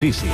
Notícies.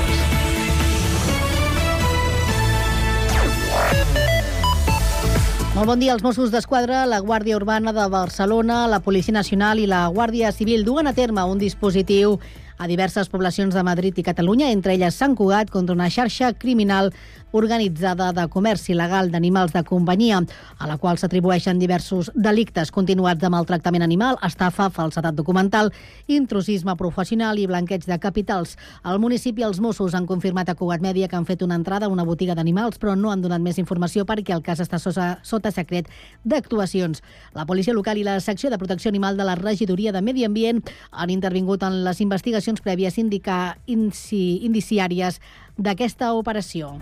Molt bon dia. Els Mossos d'Esquadra, la Guàrdia Urbana de Barcelona, la Policia Nacional i la Guàrdia Civil duen a terme un dispositiu a diverses poblacions de Madrid i Catalunya, entre elles Sant Cugat, contra una xarxa criminal organitzada de comerç il·legal d'animals de companyia, a la qual s'atribueixen diversos delictes continuats de maltractament animal, estafa, falsedat documental, intrusisme professional i blanqueig de capitals. Al municipi els Mossos han confirmat a Cugat Mèdia que han fet una entrada a una botiga d'animals, però no han donat més informació perquè el cas està sota, sota secret d'actuacions. La policia local i la secció de protecció animal de la regidoria de Medi Ambient han intervingut en les investigacions prèvies indicar indiciàries d'aquesta operació.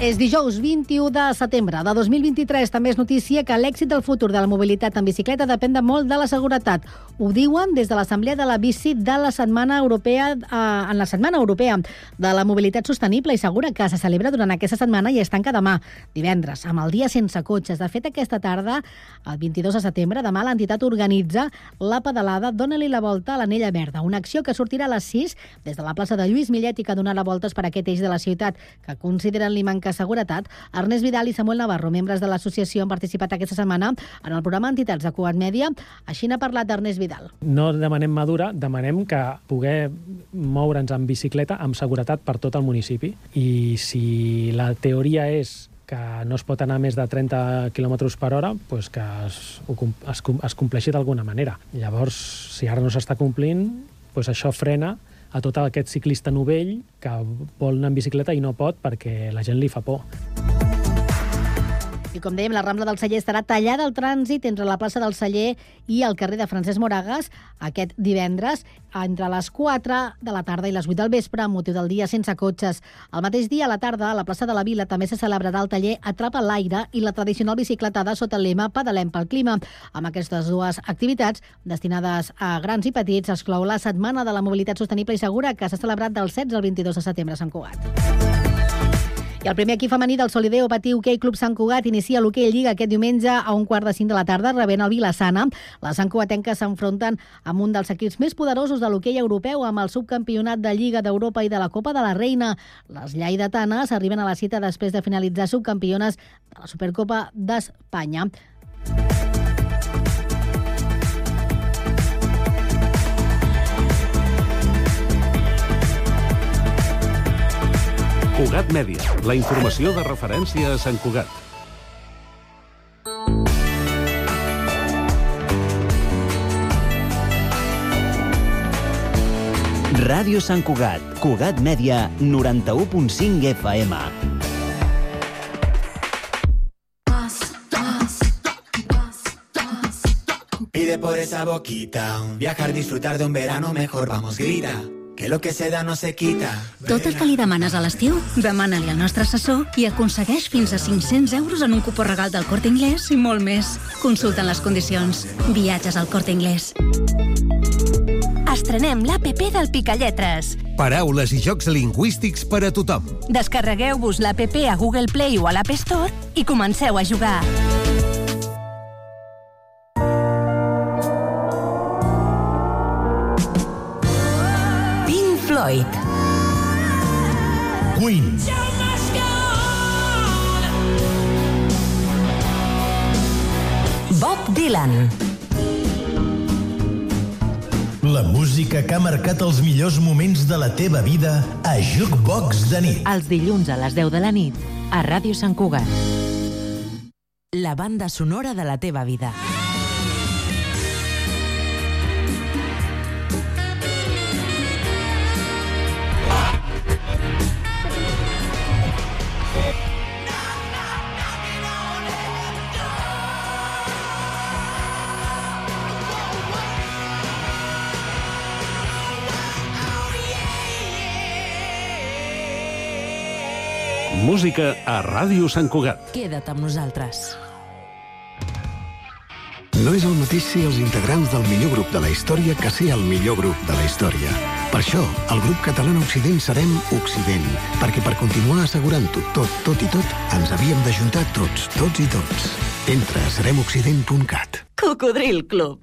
És dijous 21 de setembre de 2023. També és notícia que l'èxit del futur de la mobilitat en bicicleta depèn de molt de la seguretat. Ho diuen des de l'Assemblea de la Bici de la Setmana Europea, eh, en la Setmana Europea de la Mobilitat Sostenible i Segura, que se celebra durant aquesta setmana i es tanca demà, divendres, amb el dia sense cotxes. De fet, aquesta tarda, el 22 de setembre, demà l'entitat organitza la pedalada Dóna-li la volta a l'Anella Verda, una acció que sortirà a les 6 des de la plaça de Lluís Millet i que donarà voltes per aquest eix de la ciutat, que consideren-li manca de Seguretat, Ernest Vidal i Samuel Navarro, membres de l'associació, han participat aquesta setmana en el programa Entitats de Cugat Mèdia. Així n'ha parlat Ernest Vidal. No demanem madura, demanem que poder moure'ns en bicicleta amb seguretat per tot el municipi. I si la teoria és que no es pot anar més de 30 km per hora, pues que es, es, es compleixi d'alguna manera. Llavors, si ara no s'està complint, pues això frena a tot aquest ciclista novell que vol anar en bicicleta i no pot perquè la gent li fa por. I com dèiem, la Rambla del Celler estarà tallada al trànsit entre la plaça del Celler i el carrer de Francesc Moragas aquest divendres entre les 4 de la tarda i les 8 del vespre amb motiu del dia sense cotxes. El mateix dia, a la tarda, a la plaça de la Vila també se celebrarà el taller Atrapa l'aire i la tradicional bicicletada sota el lema Pedalem pel clima. Amb aquestes dues activitats, destinades a grans i petits, es clou la Setmana de la Mobilitat Sostenible i Segura que s'ha celebrat del 16 al 22 de setembre a Sant Cugat. I el primer equip femení del Solideo Patí Hockey Club Sant Cugat inicia l'hoquei Lliga aquest diumenge a un quart de cinc de la tarda rebent el Vilassana. Les Sant Cugatenques s'enfronten amb un dels equips més poderosos de l'hoquei europeu amb el subcampionat de Lliga d'Europa i de la Copa de la Reina. Les lleidatanes arriben a la cita després de finalitzar subcampiones de la Supercopa d'Espanya. Cugat Mèdia, la informació de referència a Sant Cugat. Ràdio Sant Cugat, Cugat Mèdia, 91.5 FM. Pide por esa boquita, viajar, disfrutar de un verano mejor, vamos, grita. Que lo que se da no se quita. Tot el que li demanes a l'estiu, demana-li al nostre assessor i aconsegueix fins a 500 euros en un cupó regal del Corte Inglés i molt més. Consulta les condicions. Viatges al Corte Inglés. Estrenem l'APP del Picalletres. Paraules i jocs lingüístics per a tothom. Descarregueu-vos l'APP a Google Play o a l'App Store i comenceu a jugar. Floyd. Queen. Bob Dylan. La música que ha marcat els millors moments de la teva vida a Jukebox de nit. Els dilluns a les 10 de la nit, a Ràdio Sant Cugat. La banda sonora de la teva vida. Música a Ràdio Sant Cugat. Queda't amb nosaltres. No és el mateix ser els integrants del millor grup de la història que ser el millor grup de la història. Per això, el grup català Occident serem Occident, perquè per continuar assegurant-ho tot, tot i tot, ens havíem d'ajuntar tots, tots i tots. Entra a seremoccident.cat. Cocodril Club.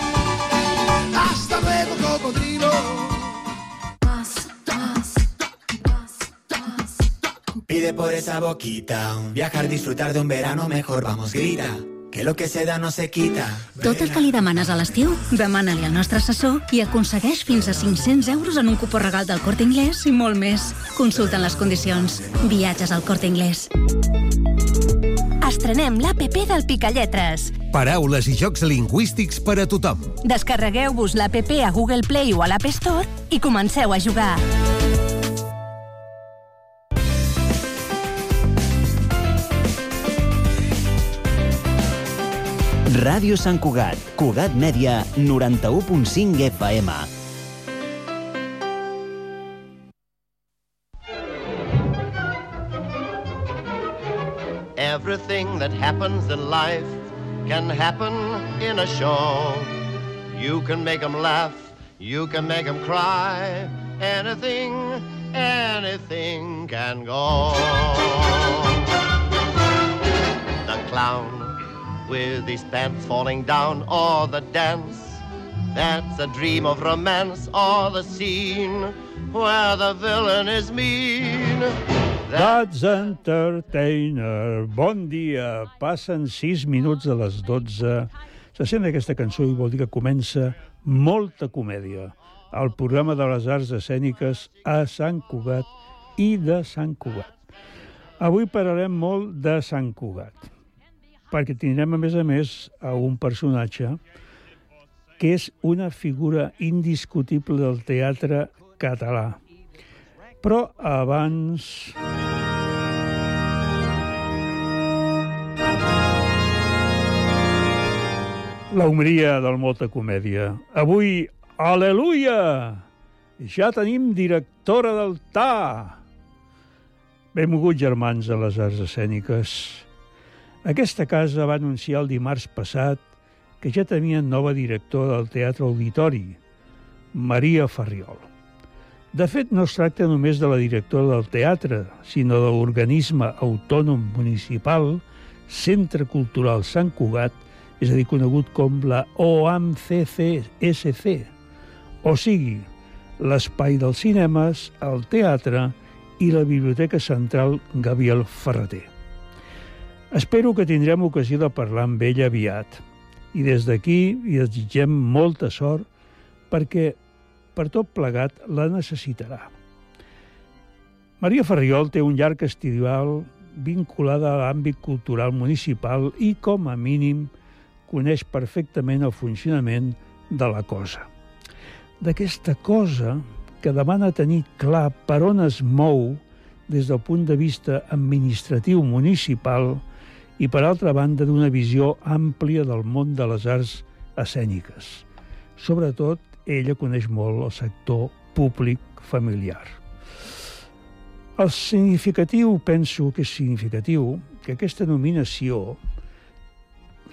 Pide por esa boquita, viajar, disfrutar de un verano mejor, vamos, grita. Que lo que se da no se quita. Tot el que li demanes a l'estiu, demana-li al nostre assessor i aconsegueix fins a 500 euros en un cupó regal del Corte Inglés i molt més. Consulten les condicions. Viatges al Corte Inglés. Estrenem l'APP del Picalletres. Paraules i jocs lingüístics per a tothom. Descarregueu-vos l'APP a Google Play o a l'App Store i comenceu a jugar. Ràdio Sant Cugat, Cugat Mèdia, 91.5 FM. Everything that happens in life can happen in a show. You can make them laugh, you can make them cry. Anything, anything can go. The clown with his pants falling down, or the dance that's a dream of romance, or the scene where the villain is mean. That's Entertainer. Bon dia. Passen 6 minuts de les 12. Se sent aquesta cançó i vol dir que comença molta comèdia. El programa de les arts escèniques a Sant Cugat i de Sant Cugat. Avui parlarem molt de Sant Cugat, perquè tindrem, a més a més, a un personatge que és una figura indiscutible del teatre català. Però abans... La humoria del Molta Comèdia. Avui, aleluia! Ja tenim directora del TA! Benvinguts, germans, a les arts escèniques. Aquesta casa va anunciar el dimarts passat que ja tenien nova directora del Teatre Auditori, Maria Ferriol. De fet, no es tracta només de la directora del teatre, sinó de l'organisme autònom municipal Centre Cultural Sant Cugat, és a dir, conegut com la OAMCCSC, o sigui, l'espai dels cinemes, el teatre i la Biblioteca Central Gabriel Ferreter. Espero que tindrem ocasió de parlar amb ella aviat, i des d'aquí hi desitgem molta sort perquè per tot plegat la necessitarà. Maria Ferriol té un llarg estival vinculada a l'àmbit cultural municipal i, com a mínim, coneix perfectament el funcionament de la cosa. D'aquesta cosa que demana tenir clar per on es mou des del punt de vista administratiu municipal i, per altra banda, d'una visió àmplia del món de les arts escèniques. Sobretot, ella coneix molt el sector públic familiar. El significatiu, penso que és significatiu, que aquesta nominació,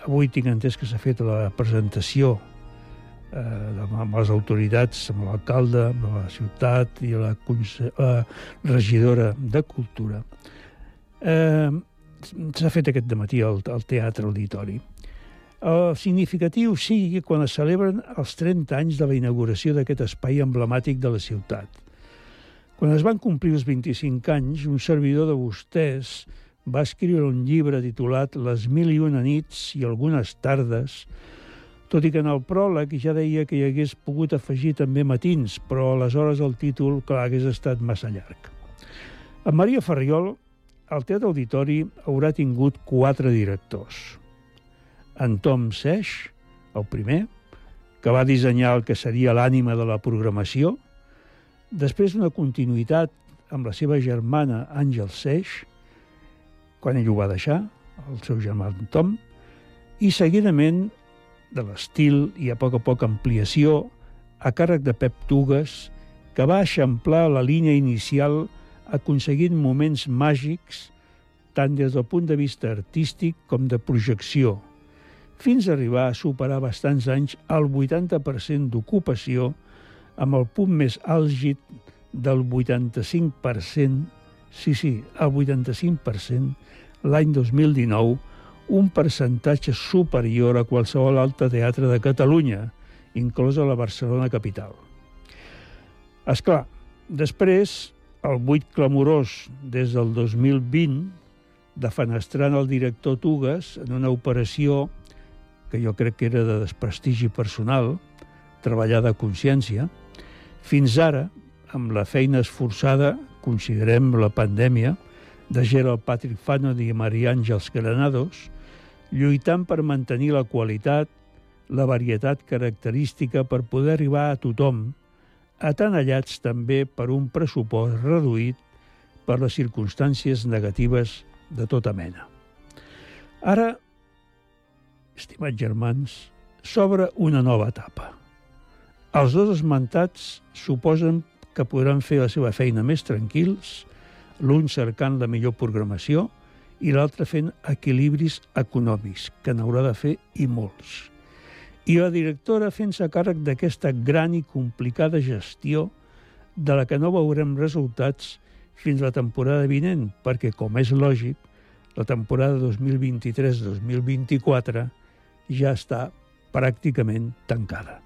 avui tinc entès que s'ha fet la presentació eh, amb les autoritats, amb l'alcalde, amb la ciutat i la, la regidora de Cultura, eh, s'ha fet aquest matí al, al Teatre Auditori. El significatiu sigui quan es celebren els 30 anys de la inauguració d'aquest espai emblemàtic de la ciutat. Quan es van complir els 25 anys, un servidor de vostès va escriure un llibre titulat Les mil i una nits i algunes tardes, tot i que en el pròleg ja deia que hi hagués pogut afegir també matins, però aleshores el títol, clar, hagués estat massa llarg. En Maria Ferriol, el Teatre Auditori haurà tingut quatre directors. En Tom Seix, el primer, que va dissenyar el que seria l'ànima de la programació, després d'una continuïtat amb la seva germana Àngel Seix, quan ell ho va deixar, el seu germà Tom, i seguidament de l'estil i a poc a poc ampliació a càrrec de Pep Tugues, que va eixamplar la línia inicial aconseguint moments màgics tant des del punt de vista artístic com de projecció, fins a arribar a superar bastants anys el 80% d'ocupació amb el punt més àlgid del 85%, sí, sí, el 85%, l'any 2019, un percentatge superior a qualsevol altre teatre de Catalunya, inclosa la Barcelona capital. És clar, després, el buit clamorós des del 2020, defenestrant el director Tugas en una operació que jo crec que era de desprestigi personal, treballada a consciència, fins ara, amb la feina esforçada, considerem la pandèmia, de Gerald Patrick Fanon i Maria Àngels Granados, lluitant per mantenir la qualitat, la varietat característica per poder arribar a tothom, atenallats també per un pressupost reduït per les circumstàncies negatives de tota mena. Ara, estimats germans, s'obre una nova etapa. Els dos esmentats suposen que podran fer la seva feina més tranquils, l'un cercant la millor programació i l'altre fent equilibris econòmics, que n'haurà de fer i molts. I la directora fent-se càrrec d'aquesta gran i complicada gestió de la que no veurem resultats fins la temporada vinent, perquè, com és lògic, la temporada 2023-2024 ja està pràcticament tancada.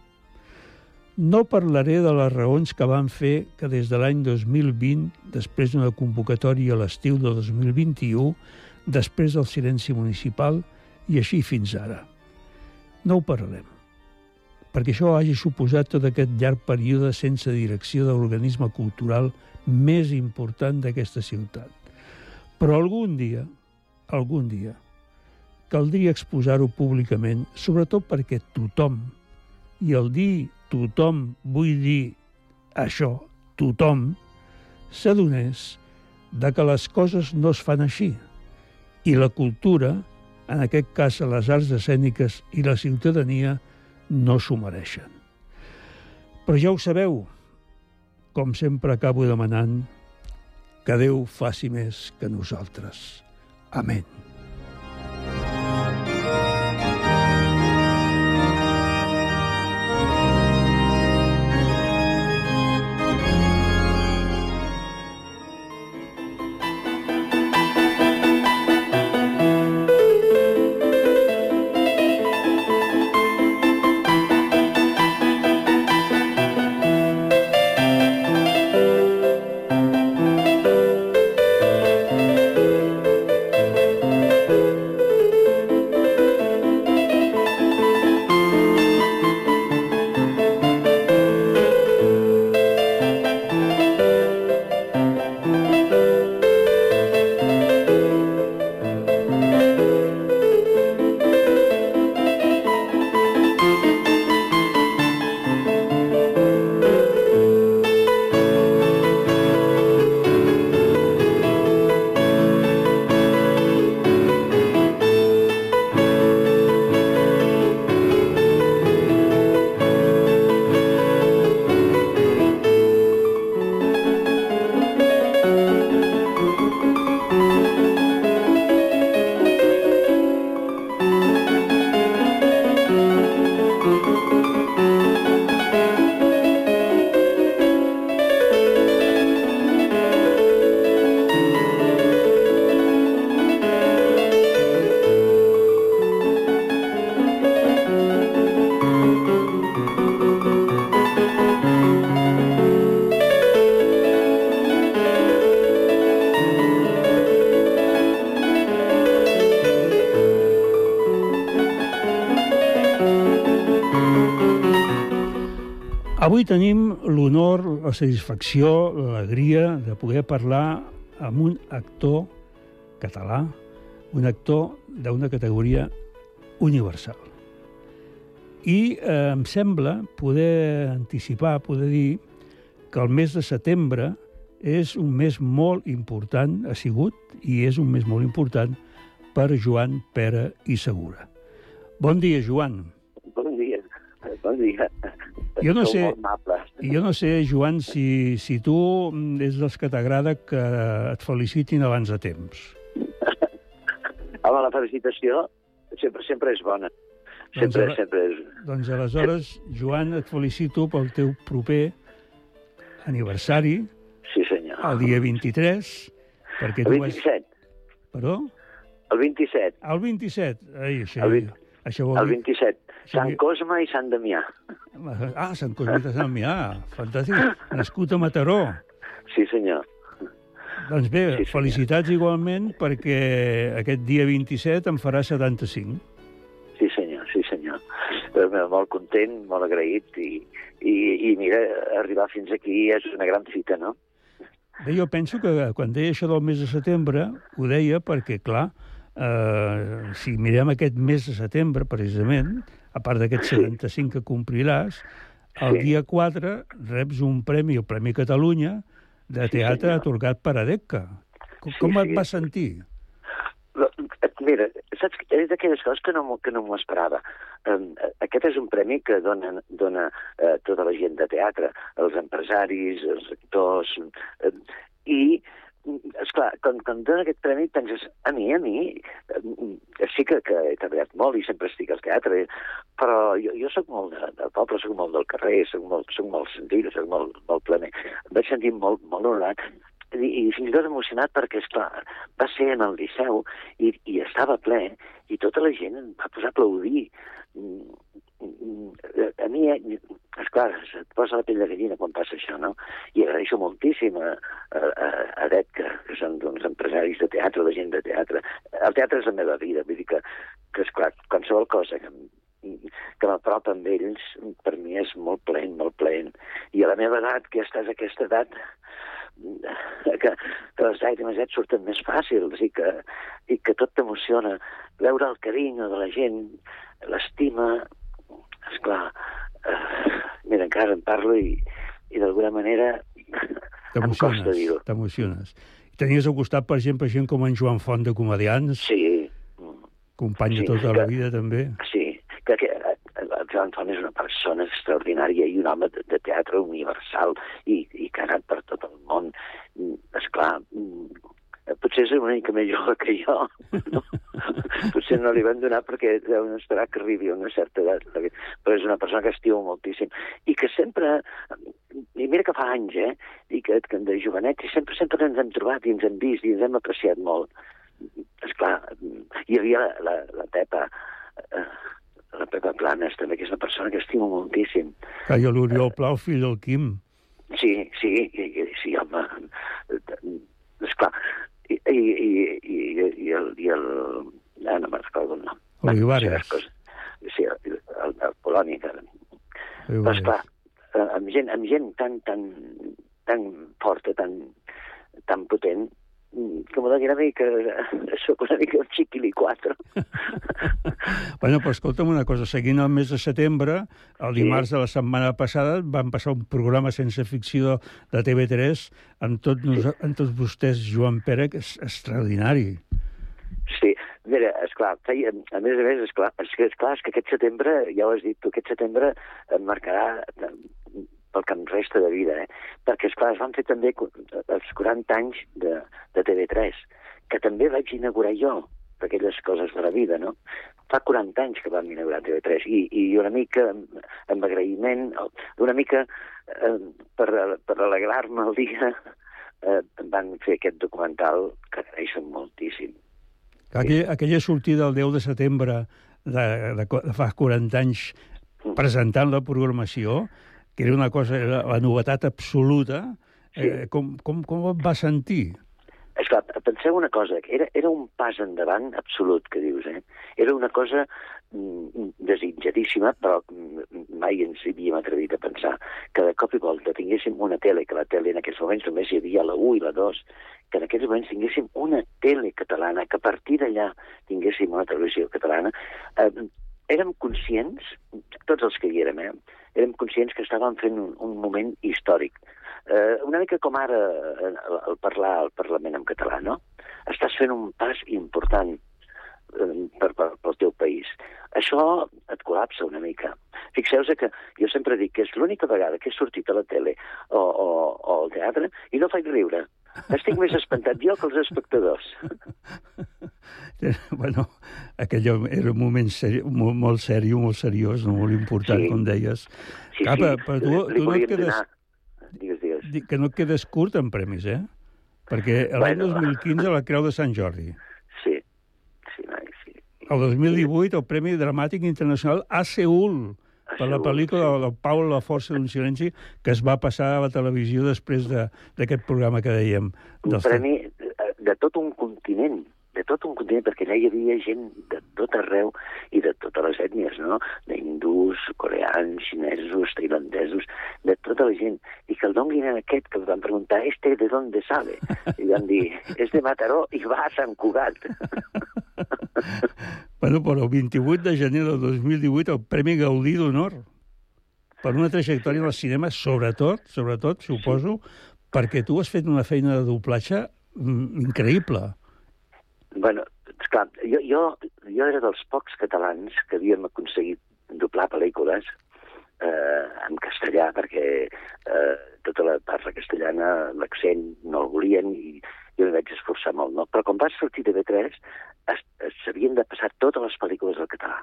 No parlaré de les raons que van fer que des de l'any 2020, després d'una convocatòria a l'estiu de 2021, després del silenci municipal i així fins ara. No ho parlarem, perquè això hagi suposat tot aquest llarg període sense direcció de l'organisme cultural més important d'aquesta ciutat. Però algun dia, algun dia, caldria exposar-ho públicament, sobretot perquè tothom, i el dir tothom vull dir això, tothom, s'adonés de que les coses no es fan així. I la cultura, en aquest cas les arts escèniques i la ciutadania, no s'ho mereixen. Però ja ho sabeu, com sempre acabo demanant, que Déu faci més que nosaltres. Amén. Avui tenim l'honor, la satisfacció, l'alegria de poder parlar amb un actor català, un actor d'una categoria universal. I eh, em sembla poder anticipar, poder dir que el mes de setembre és un mes molt important, ha sigut, i és un mes molt important per Joan Pere i Segura. Bon dia, Joan. Bon dia. Bon dia. Jo no sé, jo no sé, Joan, si, si tu mm, és dels que t'agrada que et felicitin abans de temps. Home, la felicitació sempre, sempre és bona. Sempre, Doncs sempre és... Doncs aleshores, Joan, et felicito pel teu proper aniversari, Sí, senyor. el dia 23, perquè El tu vas... 27. Perdó? El 27. El 27. Ai, això, El vint- això vol El dir... 27. Això Sant Cosme i Sant Damià. Ah, Sant Cosme de Sant Damià, fantàstic. Nascut a Mataró. Sí, senyor. Doncs bé, Sí, sí, senyor. felicitats igualment perquè aquest dia 27 em farà 75. Sí, senyor, sí, senyor. Eh, Molt content, molt agraït i, i, i mira, arribar fins aquí és una gran fita, no? Bé, jo penso que quan deia això del mes de setembre, ho deia perquè, clar, eh, si mirem aquest mes de setembre, precisament, a part d'aquest 75 que compliràs, el Sí. dia 4 reps un premi, el Premi Catalunya, de Sí, teatre senyor. atorgat per ADECA. Com, Sí, com et sí. vas sentir? Mira, saps, que és d'aquelles coses que no, que no m'ho esperava. Um, aquest és un premi que dona, dona uh, tota la gent de teatre, els empresaris, els actors, uh, i esclar, quan, quan dona aquest premi penses, a mi, a mi, eh, sí que, que he treballat molt i sempre estic al teatre, però jo, jo sóc molt de, del poble, sóc molt del carrer, sóc molt, sóc molt sentit, sóc molt, molt planer. Em vaig sentir molt, molt honorat i, i fins i tot emocionat perquè, esclar, va ser en el Liceu i, i estava ple i tota la gent em va posar a aplaudir. A mi, eh, esclar, et posa la pell de gallina quan passa això, no? I agraeixo moltíssim a, a, a, Det, que, que són doncs, empresaris de teatre, de gent de teatre. El teatre és la meva vida, vull dir que, que esclar, qualsevol cosa que, que m'apropa amb ells, per mi és molt plen, molt plen. I a la meva edat, que ja estàs a aquesta edat, que, que les llàgrimes ja et surten més fàcils i que, i que tot t'emociona. Veure el carinyo de la gent, l'estima, esclar, eh, mira, encara en parlo i, i d'alguna manera em costa dir-ho. t'emociones. Tenies al costat, per exemple, gent com en Joan Font de Comedians, Sí, company Sí, de tota que- la vida, també. sí, que, que eh, el Joan Font és una persona extraordinària i un home de, de teatre universal i, i que ha anat per tot el món. Mm, Esclar, mm, potser és una mica més jove que jo. No? potser no li van donar perquè deuen esperar que arribi a una certa edat. Però és una persona que estimo moltíssim. I que sempre... I mira que fa anys, eh? I que, que de jovenet, i sempre, sempre ens hem trobat i ens hem vist i ens hem apreciat molt. Esclar, hi havia la, la, la Pepa, eh, la Pepa Planes, també, que és una persona que estimo moltíssim. Que jo l'Oriol Plau, fill del Quim. Sí, sí, sí, home, esclar. I, i, i, i, el... I el ah, no me'n recordo el nom. Olivares. Sí, el, el, el Polònia. Però, esclar, eh, amb gent, amb gent tan, tan, tan forta, tan, tan potent, mm, que m'ho doni una mica... Soc una mica un xiquili 4. Bueno, però escolta'm una cosa, seguint el mes de setembre, el dimarts de la setmana passada van passar un programa sense ficció de TV3 amb, tot nos, amb tots vostès, Joan Pere, que és extraordinari. Sí, mira, esclar, feia, a més a més, esclar, és que, esclar, és que aquest setembre, ja ho has dit tu, aquest setembre em marcarà eh, pel que em resta de vida, eh? Perquè, esclar, es van fer també els 40 anys de, de TV3, que també vaig inaugurar jo, per aquelles coses de la vida, no? Fa 40 anys que vam inaugurar TV3 i, i una mica amb, amb agraïment, una mica eh, per, per alegrar-me el dia, eh, van fer aquest documental que agraeixen moltíssim. Aquella, aquella sortida el 10 de setembre de, de, de fa 40 anys presentant la programació, que era una cosa, era la novetat absoluta, eh, com, com, com et va sentir? Esclar, penseu una cosa, era, era un pas endavant absolut, que dius, eh? Era una cosa mm, desitjadíssima, però mm, mai ens hi havíem atrevit a pensar que de cop i volta tinguéssim una tele, que la tele en aquells moments només hi havia la 1 i la 2, que en aquells moments tinguéssim una tele catalana, que a partir d'allà tinguéssim una televisió catalana, eh, érem conscients, tots els que hi érem, eh, érem conscients que estàvem fent un, un moment històric. Eh, una mica com ara eh, el, el parlar al Parlament en català, no? Estàs fent un pas important. eh, per, per, pel teu país. Això et col·lapsa una mica. Fixeu-vos que jo sempre dic que és l'única vegada que he sortit a la tele o, o, o al teatre i no faig riure. Estic més espantat jo que els espectadors. bueno, aquell era un moment seri molt, molt seriós, molt seriós, no molt important, Sí. com deies. Sí, Capa, sí, però tu, li tu no et quedes... donar- Digues, digues. Dic que no et quedes curt en premis, eh? Perquè l'any Bueno. 2015 la Creu de Sant Jordi. Sí, sí, noi, sí. El 2018 el Premi Dramàtic Internacional a Seul per la pel·lícula del Pau La força d'un silenci que es va passar a la televisió després de- d'aquest programa que dèiem. Un premi de, de tot un continent, de tot un continent, perquè allà hi havia gent de tot arreu i de totes les ètnies, no? D'hindús, coreans, xinesos, tailandesos, de tota la gent. I que el donguin a aquest que el van preguntar, este de dónde sabe? I van dir, és de Mataró i va a Sant Cugat. Bueno, però el 28 de gener del 2018 el Premi Gaudí d'Honor per una trajectòria en el cinema, sobretot, sobretot, suposo, perquè tu has fet una feina de doblatge mm, increïble. Bueno, esclar, jo, jo, jo era dels pocs catalans que havíem aconseguit doblar pel·lícules eh, en castellà, perquè eh, tota la parla castellana, l'accent, no el volien i jo m'hi vaig esforçar molt, no? Però quan va sortir de B3, es- es- s'havien de passar totes les pel·lícules al català.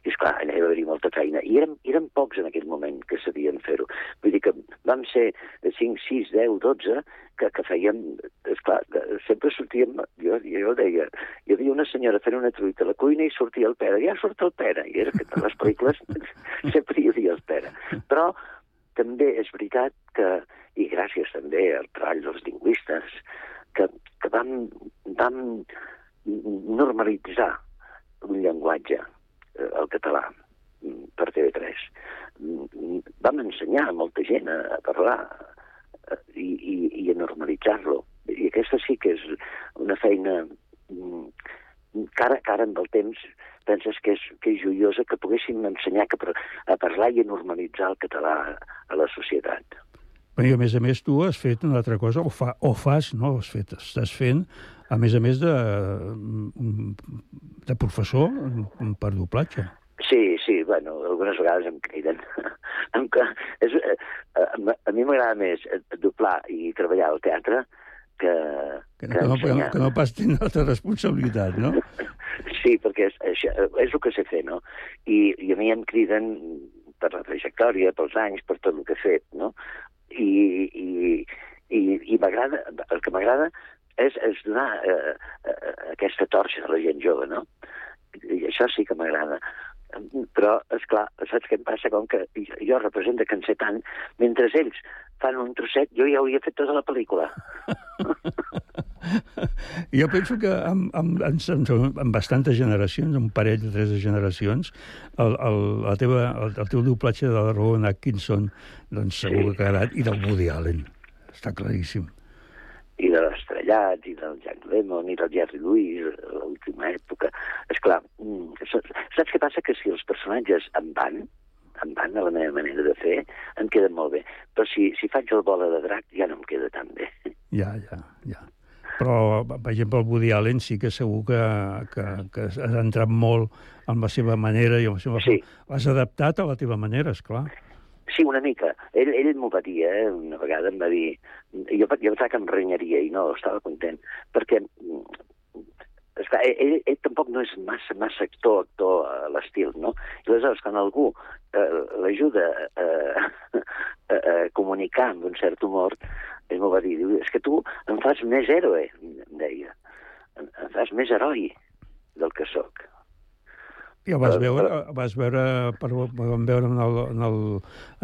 I, esclar, allà hi va haver-hi molta feina. I érem, érem pocs en aquell moment que sabien fer-ho. Vull dir que vam ser de 5, 6, 10, 12, que, que fèiem... Esclar, sempre sortíem... Jo, jo deia... Hi havia una senyora fent una truita a la cuina i sortia el Pere. Ja surt el Pere. I era que a les pel·lícules sempre hi havia el Pere. Però també és veritat que, i gràcies també al treball dels lingüistes, que, que vam, vam normalitzar un llenguatge, eh, el català, mm, per TV3. Mm, Vam ensenyar a molta gent a, a parlar eh, i, i, i a normalitzar-lo. I aquesta sí que és una feina mm, que ara, que ara amb el temps penses que és, que és joiosa que poguéssim ensenyar que a parlar i a normalitzar el català a la societat. Bé, I a més a més tu has fet una altra cosa, o, fa, o fas, no? Has fet, estàs fent, a més a més de, de professor per doblatge. Sí, sí, bueno, algunes vegades em criden. em, és, eh, a, a mi m'agrada més doblar i treballar al teatre que, Que no, que no, que no, que no pas tindre altra responsabilitat, no? Sí, perquè és, és, és el que sé fer, no? I, I a mi em criden per la trajectòria, pels anys, per tot el que he fet, no? I, i, i, i el que m'agrada és, és donar eh, eh, aquesta torxa a la gent jove, no? I això sí que m'agrada. Però, és clar, saps què em passa? Com que jo represento que en sé tant, mentre ells fan un trosset, jo ja hauria fet tota la pel·lícula. Jo penso que amb, amb, amb, amb bastantes generacions, un parell de tres generacions, el, el, la teva, el, el teu doblatge de la Rowan Atkinson doncs segur que ha agradat, i del Woody Allen. Està claríssim. i de l'Estrellat, i del Jack Lemmon, i del Jerry Lewis, l'última època. És clar, saps què passa? Que si els personatges em van, em van a la meva manera de fer, em queden molt bé. Però si, si faig el bola de drac ja no em queda tan bé. Ja, ja, ja. Però, per exemple, el Woody Allen sí que segur que, que, que has entrat molt amb la seva manera i amb la seva... Sí. L'has adaptat a la teva manera, és clar. Sí, una mica. Ell, ell m'ho va dir, eh? Una vegada em va dir... Jo, jo pensava que em renyaria i no, estava content. Perquè, esclar, ell, ell tampoc no és massa, massa actor, actor a l'estil, no? I aleshores, quan algú eh, l'ajuda eh, a, a comunicar amb un cert humor, ell m'ho va dir, diu, és que tu em fas més héroe, em deia. Em, em fas més heroi del que sóc. I el vas veure, vas veure, per, vam veure en, el, en, el,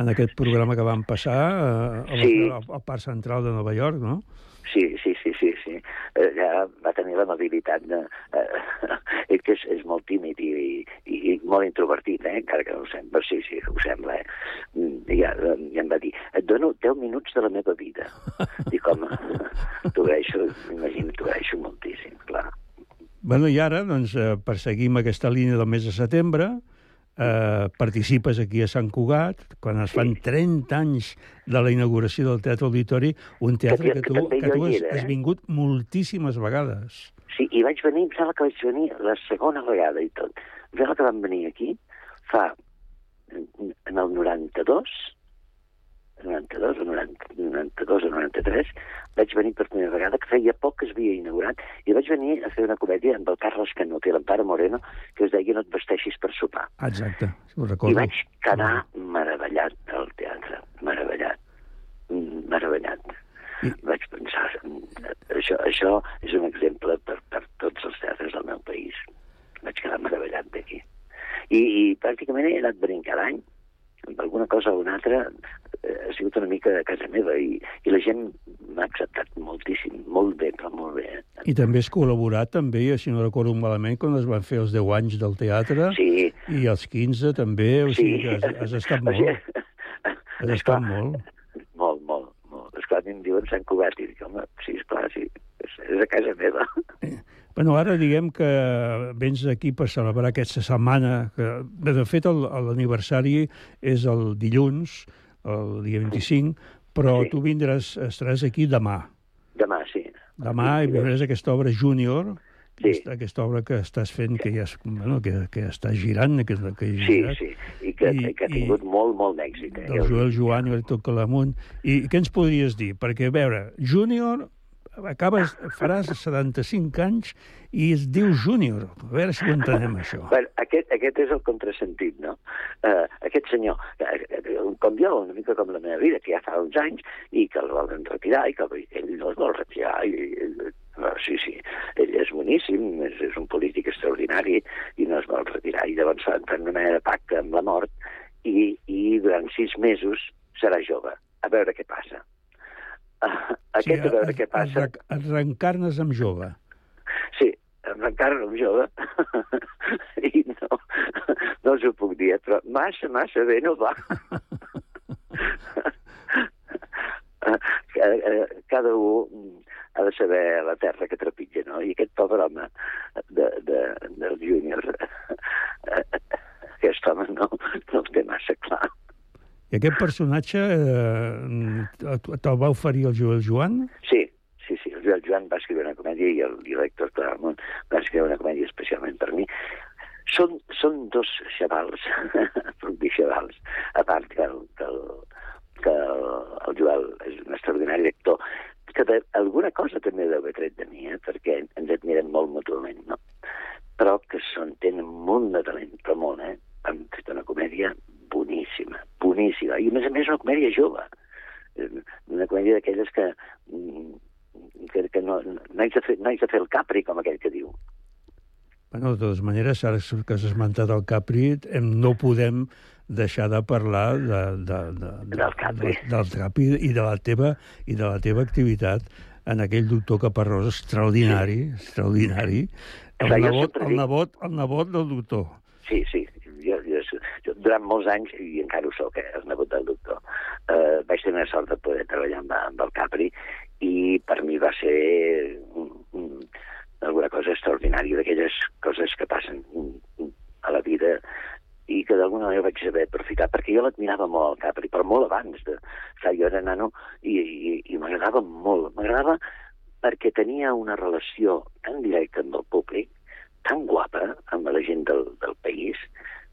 en aquest programa que vam passar eh, a la, Sí. al, al Parc Central de Nova York, no? Sí, sí, sí, sí, sí. Eh, ja va tenir l'amabilitat de... Eh, que és, és molt tímid i, i, i molt introvertit, eh? encara que no ho sembla. Sí, sí, ho sembla, eh? Mm, I ja, eh, ja em va dir, et dono 10 minuts de la meva vida. Dic, home, m'imagino, t'ho agraeixo moltíssim, clar. Bueno, i ara, doncs, eh, perseguim aquesta línia del mes de setembre, eh, participes aquí a Sant Cugat, quan es fan 30 anys de la inauguració del Teatre Auditori, un teatre Que- que, que tu, que tu has, era, has eh? vingut moltíssimes vegades. Sí, i vaig venir, em sembla que vaig venir la segona vegada i tot. Sembla que vam venir aquí fa, en el 92, 92 o 90, 92 o 93, vaig venir per primera vegada, que feia poc que es havia inaugurat, i vaig venir a fer una comèdia amb el Carles Canut i l'Empara Moreno, que es deia No et vesteixis per sopar. Exacte, ho I recordo. vaig quedar meravellat del teatre, meravellat, meravellat. I... Vaig pensar, mm, això, això és un exemple per, per tots els teatres del meu país. Vaig quedar meravellat d'aquí. I, I pràcticament he anat venint cada any, amb alguna cosa o una altra, eh, ha sigut una mica a casa meva i, i la gent m'ha acceptat moltíssim, molt bé, però molt bé. Eh? I també has col·laborat, també, si no recordo malament, quan es van fer els 10 anys del teatre. Sí. I els 15 també, o sigui que has, has estat O sigui, molt. Has estat molt. Molt, molt, molt. Esclar, a mi em diuen Sant Cugat i dic, home, sí, esclar, sí, és, és a casa meva. Bueno, ara diguem que vens aquí per celebrar aquesta setmana, que de fet l'aniversari és el dilluns, el dia 25, però Sí. tu vindràs, estaràs aquí demà. Demà, sí. Demà i veuràs aquesta obra Júnior, sí. aquesta, aquesta obra que estàs fent, que ja és, bueno, que, que està girant, que, que ha Sí, girat, sí, i que, I- que ha tingut i... molt, molt d'èxit. Eh? del Joel Joan i tot Calamunt. I què ens podries dir? Perquè, a veure, Júnior, acabes, faràs 75 anys i es diu Júnior. A veure si ho entenem, això. Bueno, aquest, aquest és el contrasentit, no? Uh, aquest senyor, eh, eh, com jo, una mica com la meva vida, que ja fa uns anys, i que el volen retirar, i que ell no es vol retirar, i, no, sí, sí, ell és boníssim, és, és un polític extraordinari, i no es vol retirar, i llavors fan una mena de pacte amb la mort, i, i durant sis mesos serà jove. A veure què passa. Aquest, a veure es, què passa... Es reencarnes amb jove. Sí, encara no jove, i no, no us ho puc dir, eh, però massa, massa bé no va. Cada, eh, cada un ha de saber la terra que trepitja, no? I aquest pobre home de, de, del júnior, eh, aquest home no, no el té massa clar. I aquest personatge eh, te'l va oferir el Joel Joan? Sí, sí, sí. El Joel Joan va escriure una comèdia i el, i l'Héctor Claramont va escriure una comèdia especialment per mi. Són, són dos xavals, puc dir xavals, a part que el, que el, que el, el Joel és un extraordinari actor, que de, alguna cosa també deu haver tret de mi, eh? perquè ens admirem molt mútuament, no? Però que són, tenen molt de talent, però molt, eh? Han fet una comèdia boníssima, boníssima, i a més a més una comèdia jove, Eh, una comèdia d'aquelles que, mm, que, que no, no, haig de fer, no haig de fer el capri, com aquell que diu. Bueno, de totes maneres, ara que has esmentat el Capri, hem, no podem deixar de parlar de, de, de, de, del Capri. De, del Capri i de la teva, i de la teva activitat en aquell doctor Caparrós extraordinari, sí. extraordinari. El Clar, nebot, el, dic- nebot, el nebot del doctor. Sí, sí. Durant molts anys, i encara ho soc, eh, el nebot del doctor, eh, vaig tenir la sort de poder treballar amb, amb el Capri i per mi va ser un, un, alguna cosa extraordinària d'aquelles coses que passen a la vida i que d'alguna manera vaig saber aprofitar, perquè jo l'admirava molt, el Capri, però molt abans. De, clar, jo era nano i, i, i m'agradava molt. M'agradava perquè tenia una relació tan directa amb el públic, tan guapa amb la gent del, del país,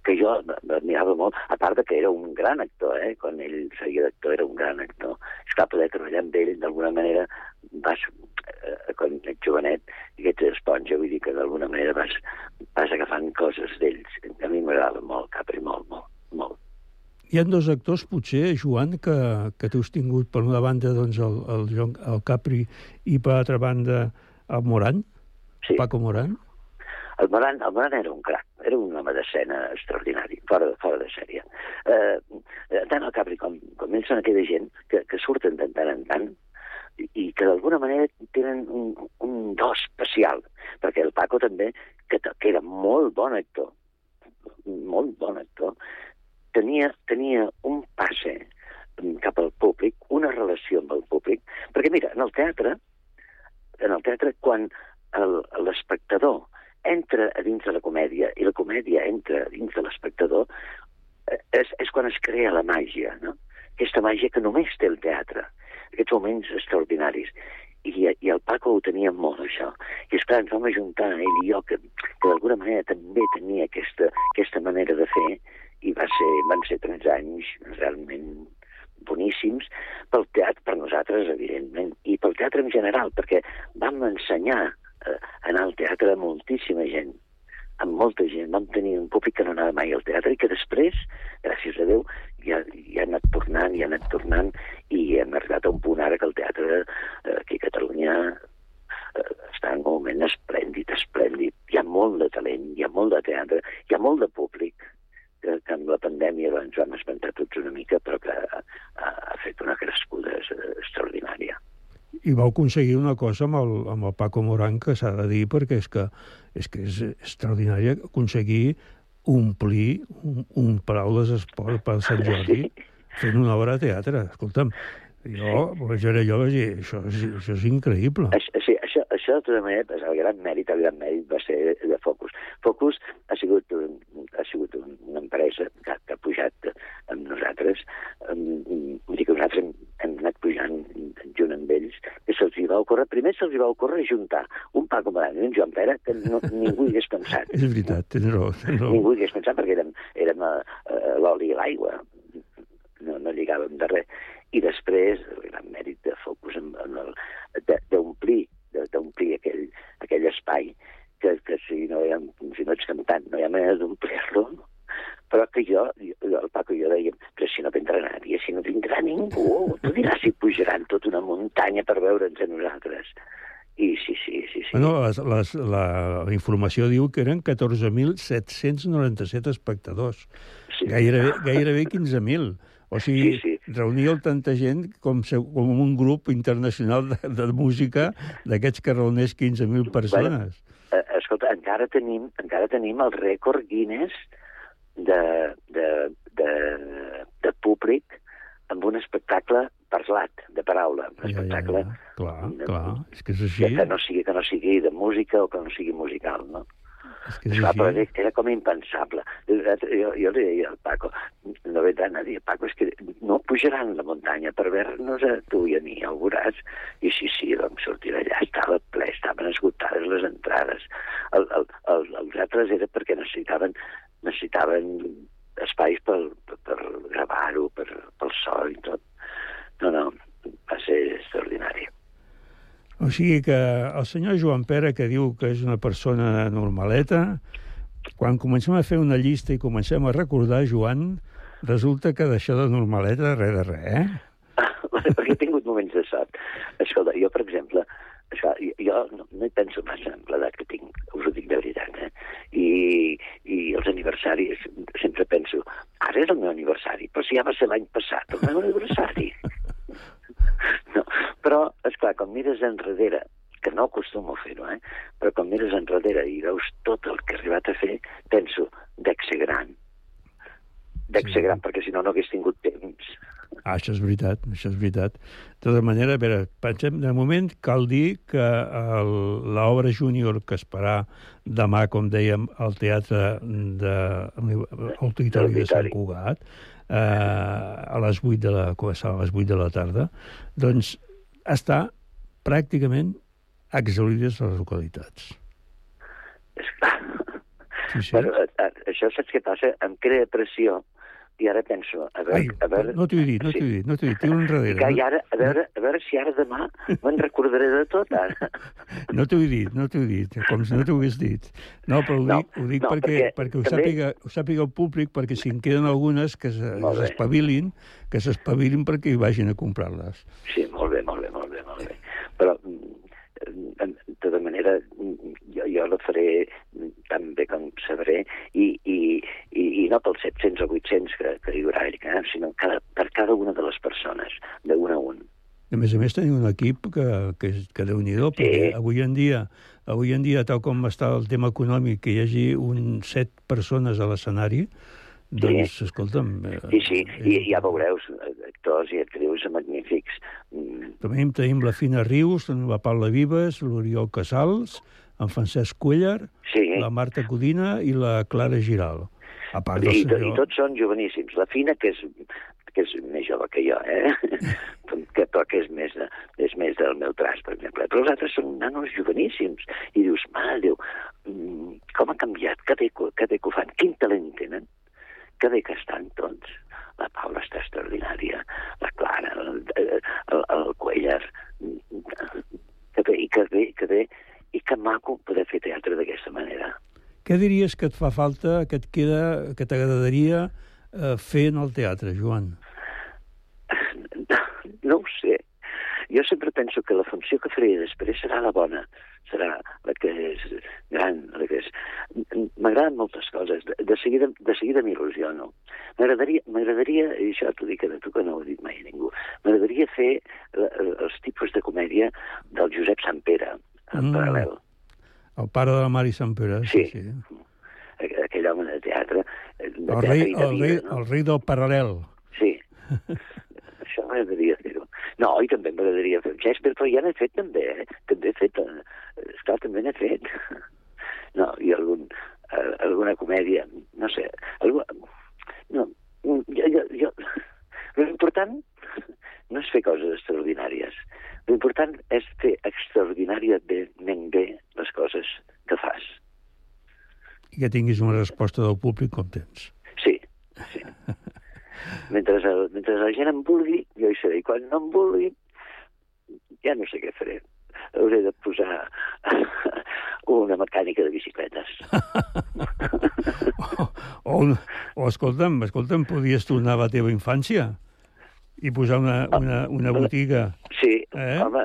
que jo l'admirava molt, a part de que era un gran actor, eh? quan ell feia d'actor era un gran actor. És clar, poder treballar amb ell, d'alguna manera, vas, eh, quan ets jovenet, i que ets esponja, vull dir que d'alguna manera vas, vas agafant coses d'ells. A mi m'agradava molt, Capri, molt, molt, molt. Hi ha dos actors, potser, Joan, que, que tu has tingut per una banda doncs, el, el, el Capri i per l'altra banda el Moran, sí. Paco Moran. El Moran, el Moran era un crac, era un home d'escena extraordinari, fora, fora de sèrie. Eh, eh, tant el Capri com, com ells són aquella gent que, que surten de tant en tant i, i que d'alguna manera tenen un, un do especial, perquè el Paco també, que, que era molt bon actor, molt bon actor, tenia, tenia un passe cap al públic, una relació amb el públic, perquè mira, en el teatre, en el teatre, quan l'espectador entra a dins de la comèdia i la comèdia entra a dins de l'espectador, eh, és, és quan es crea la màgia, no? Aquesta màgia que només té el teatre, aquests moments extraordinaris. I, i el Paco ho tenia molt, això. I, esclar, ens vam ajuntar, ell i jo, que, que d'alguna manera també tenia aquesta, aquesta manera de fer, i va ser, van ser 13 anys realment boníssims pel teatre, per nosaltres, evidentment, i pel teatre en general, perquè vam ensenyar anar al teatre moltíssima gent, amb molta gent. Vam tenir un públic que no anava mai al teatre i que després, gràcies a Déu, ja, ja ha anat tornant, ja ha anat tornant i hem arribat a un punt ara que el teatre eh, aquí a Catalunya eh, està en un moment esplèndid, esplèndid. Hi ha molt de talent, hi ha molt de teatre, hi ha molt de públic que, que amb la pandèmia ens vam espantar tots una mica, però que ha, ha fet una crescuda extraordinària. I vau aconseguir una cosa amb el, amb el Paco Morán que s'ha de dir, perquè és que és, que és extraordinari aconseguir omplir un, un palau d'esport per Sant Jordi fent una obra de teatre. Escolta'm, jo, jo era jo, vaig dir, això, és, això és increïble. Sí, això, això de tota manera, el gran mèrit, el gran mèrit va ser de Focus. Focus ha sigut, un, ha sigut una empresa que, que ha pujat amb nosaltres, amb, vull dir que nosaltres hem, hem anat pujant junt amb ells, que se'ls va ocórrer, primer se'ls va ocórrer juntar un Paco Maran i un Joan Pere que no, ningú hagués pensat. és veritat, tens raó, tens raó. Ningú hagués pensat perquè érem, érem a, a l'oli i l'aigua, no, no lligàvem de res. I després, el gran mèrit de Focus amb, amb el, d'omplir d'omplir aquell, aquell espai que, que si, no ha, si no ets cantant no hi ha manera d'omplir-lo però que jo, jo, el Paco i jo dèiem, però si no vindrà nadie, si no vindrà ningú, tu diràs si pujaran tota una muntanya per veure'ns a nosaltres. I sí, sí, sí. sí. Bueno, les, les, la, la informació diu que eren 14.797 espectadors. Sí. Gairebé, gairebé 15.000. O sigui, sí, sí. reuníeu tanta gent com, se, com un grup internacional de, de música d'aquests que reuneix 15.000 persones. Bueno, eh, escolta, encara tenim, encara tenim el rècord Guinness de, de, de, de públic amb un espectacle parlat, de paraula. Un ja, espectacle... Ja, ja. Clar, de, clar, és que és així. Que no, sigui, que no sigui de música o que no sigui musical, no? És que és Esclar, però així. era com impensable. Jo, jo li deia al Paco, no vendran a dir, Paco, és que no pujaran la muntanya per veure-nos a tu i a mi, ho veuràs. I sí, sí, vam sortir d'allà, estava ple, estaven esgotades les entrades. El, el, el, els altres era perquè necessitaven, necessitaven espais per, per, per gravar-ho, per, pel so i tot. No, no, va ser extraordinari. O sigui que el senyor Joan Pere, que diu que és una persona normaleta, quan comencem a fer una llista i comencem a recordar, Joan, resulta que d'això de normaleta res de res, eh? perquè he tingut moments de sort. Escolta, jo, per exemple, això, jo, no, no hi penso massa en l'edat que tinc, us ho dic de veritat, eh? I, I els aniversaris, sempre penso, ara és el meu aniversari, però si ja va ser l'any passat, el meu aniversari. no, però, és clar, quan mires enrere, que no acostumo a fer-ho, eh? però quan mires enrere i veus tot el que he arribat a fer, penso, dec ser gran. Dec Sí. ser gran, perquè si no, no hagués tingut temps. Ah, això és veritat, això és veritat. De tota manera, a veure, pensem, de moment cal dir que l'obra júnior que es farà demà, com dèiem, al Teatre de l'Auditori de Sant Cugat, eh, a les 8 de la, a les 8 de la tarda, doncs està pràcticament exaurides les localitats. Sí, sí. Bueno, a, a, això saps què passa? Em crea pressió i ara penso, a veure... Ai, a veure no t'ho he dit, no t'ho he dit, no t'ho he dit, tiro enrere. I, que, i ara, a veure, a veure si ara demà me'n recordaré de tot, ara. No t'ho he dit, no t'ho he dit, com si no t'ho hagués dit. No, però ho No, dic, ho dic no, perquè, perquè perquè ho, també- sàpiga, ho sàpiga el públic, perquè si en queden algunes que s'espavilin, que s'espavilin perquè hi vagin a comprar-les. Sí, molt bé, molt bé, molt bé, molt bé. Però, mm, de, de tota manera, mm, jo, jo la faré tan bé com sabré i, i, i, i no pels 700 o 800 que, que hi haurà, eh, sinó cada, per cada una de les persones, d'un a un. A més a més, tenim un equip que, que, que déu nhi perquè avui en dia, avui en dia, tal com està el tema econòmic, que hi hagi un set persones a l'escenari, doncs, escolta'm... eh, Sí, sí, i ja veureu, actors i actrius magnífics. Mm, També tenim la Fina Rius, la Paula Vives, l'Oriol Casals, en Francesc Cuellar, Sí. la Marta Codina i la Clara Giral. A part del I, to, I senyor... tots són joveníssims. La Fina, que és, que és més jove que jo, eh? que, però que és més, de, és més del meu tras, per exemple. Però els altres són nanos joveníssims. I dius, mare Déu, mm, com ha canviat? Que bé, que- que bé que ho fan? Quin talent tenen? Que bé que estan tots. La Paula està extraordinària, la Clara, el, el, el, el Cuellar, que bé, i que bé, que bé, i que maco poder fer teatre d'aquesta manera. Què diries que et fa falta, que et queda, que t'agradaria eh, fer en el teatre, Joan? No ho sé. Jo sempre penso que la funció que faré després serà la bona, serà la que és gran, la que és... M'agraden moltes coses, de, de seguida, de seguida m'il·lusiono. M'agradaria, m'agradaria, i això t'ho dic a tu que no ho ha dit mai a ningú, m'agradaria fer els tipus de comèdia del Josep Sant Pere, en Mm. paral·lel. El pare de la Mari Sant Pere, sí. sí. Aqu- Aquell home de teatre, eh, de El, teatre rei, de el, vida, rei, no? el rei del paral·lel. Sí. Això m'agradaria fer-ho. No, i també m'agradaria fer Shakespeare, però ja n'he fet també, eh? També he fet, eh? esclar, també n'he fet. No, i algun, eh, alguna comèdia, no sé, algú... No, jo, jo, jo... L'important no és fer coses extraordinàries. L'important és fer extraordinàriament bé les coses que fas. I que tinguis una resposta del públic com tens. Sí, sí. mentre, el, mentre la gent em vulgui, jo hi seré. I quan no em vulgui, ja no sé què faré. Hauré de posar una mecànica de bicicletes. O, un- o escolta'm, escolta'm, podies tornar a la teva infància i posar una, una, una botiga. Sí, Eh? home,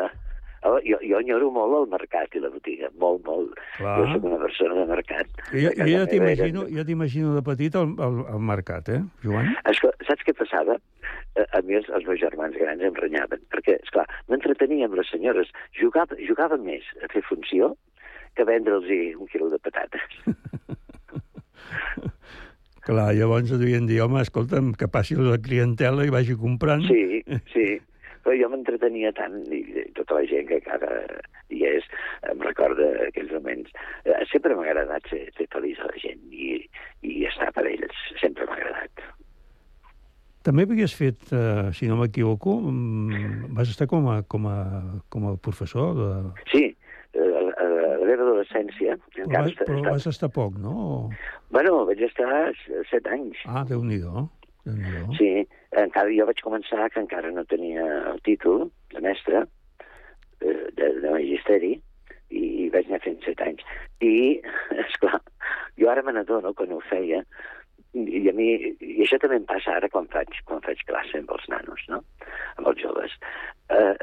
home jo, jo enyoro molt el mercat i la botiga, molt, molt. Clar. Jo soc una persona de mercat. Jo, jo casa ja t'imagino ja t'imagino de petit al, al, al mercat, eh, Joan? Esclar, saps què passava? Eh, A mi els, els meus germans grans em renyaven, perquè, és clar, m'entretenia amb les senyores. Jugava, jugava més a fer funció que vendre'ls un quilo de patates. Clar, llavors devien dir, home, escolta'm, que passi la clientela i vagi comprant. Sí, sí. Però jo m'entretenia tant, i, tota la gent que encara hi és, em recorda aquells moments. Eh, sempre m'ha agradat ser, ser feliç a la gent i, i estar per ells. Sempre m'ha agradat. També havies fet, eh, si no m'equivoco, mm, vas estar com a, com a, com a professor de... Sí, eh, adolescència... Però vas, està- però vas estar poc, no? Bueno, vaig estar set anys. Ah, Déu-n'hi-do. Déu Sí, encara jo vaig començar que encara no tenia el títol de mestre eh, de, de magisteri i, i vaig anar fent set anys. I, esclar, jo ara me n'adono quan ho feia i a mi, i això també em passa ara quan faig, quan faig classe amb els nanos, no? amb els joves. Eh,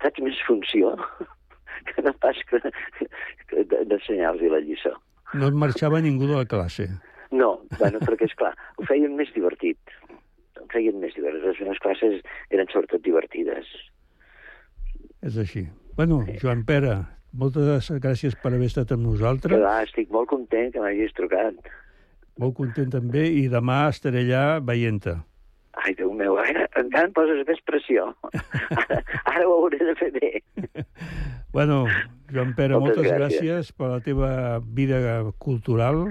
faig més funció que no pas que, que d'ensenyar-los la lliçó. No et marxava ningú de la classe. No, bueno, perquè, és clar, ho feien més divertit. Ho feien més divertit. Les meves classes eren sobretot divertides. És així. Bueno, Joan Pere, moltes gràcies per haver estat amb nosaltres. va, estic molt content que m'hagis trucat. Molt content també, i demà estaré allà veient-te. Ai, Déu meu, ara encara em poses més pressió. Ara, ara ho hauré de fer bé. Bueno, Joan Pere, Moltes moltes, gràcies. gràcies. per la teva vida cultural,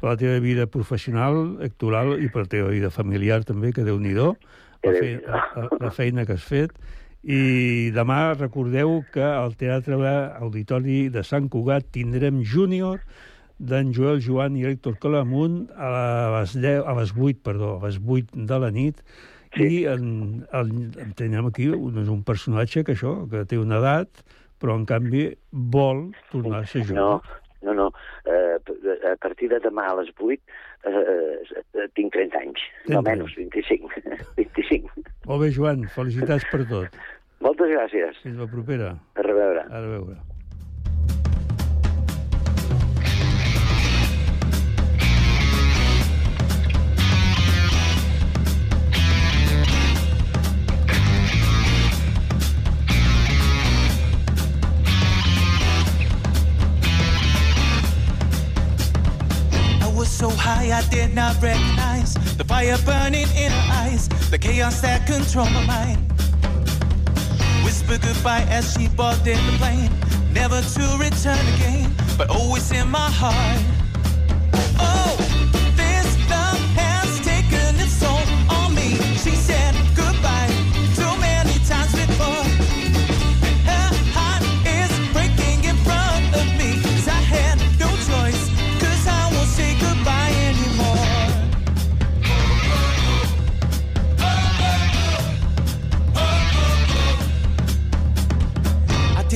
per la teva vida professional, actoral i per la teva vida familiar també, que déu-n'hi-do, la, fe, la, la feina que has fet. I demà recordeu que al Teatre Auditori de Sant Cugat tindrem Júnior d'en Joel Joan i Héctor Calamunt a les, 10, a les 8, perdó, a les 8 de la nit sí. i en, en, en tenim aquí un, un personatge que això, que té una edat, però en canvi vol tornar a ser jove. No, no, no. Eh, a partir de demà a les 8 eh, eh, tinc 30 anys. No Trenta menys, 25. 25. Molt bé, Joan, felicitats per tot. Moltes gràcies. Fins la propera. A reveure. A reveure. So high I did not recognize the fire burning in her eyes, the chaos that controlled my mind. Whisper goodbye as she boarded the plane, never to return again, but always in my heart.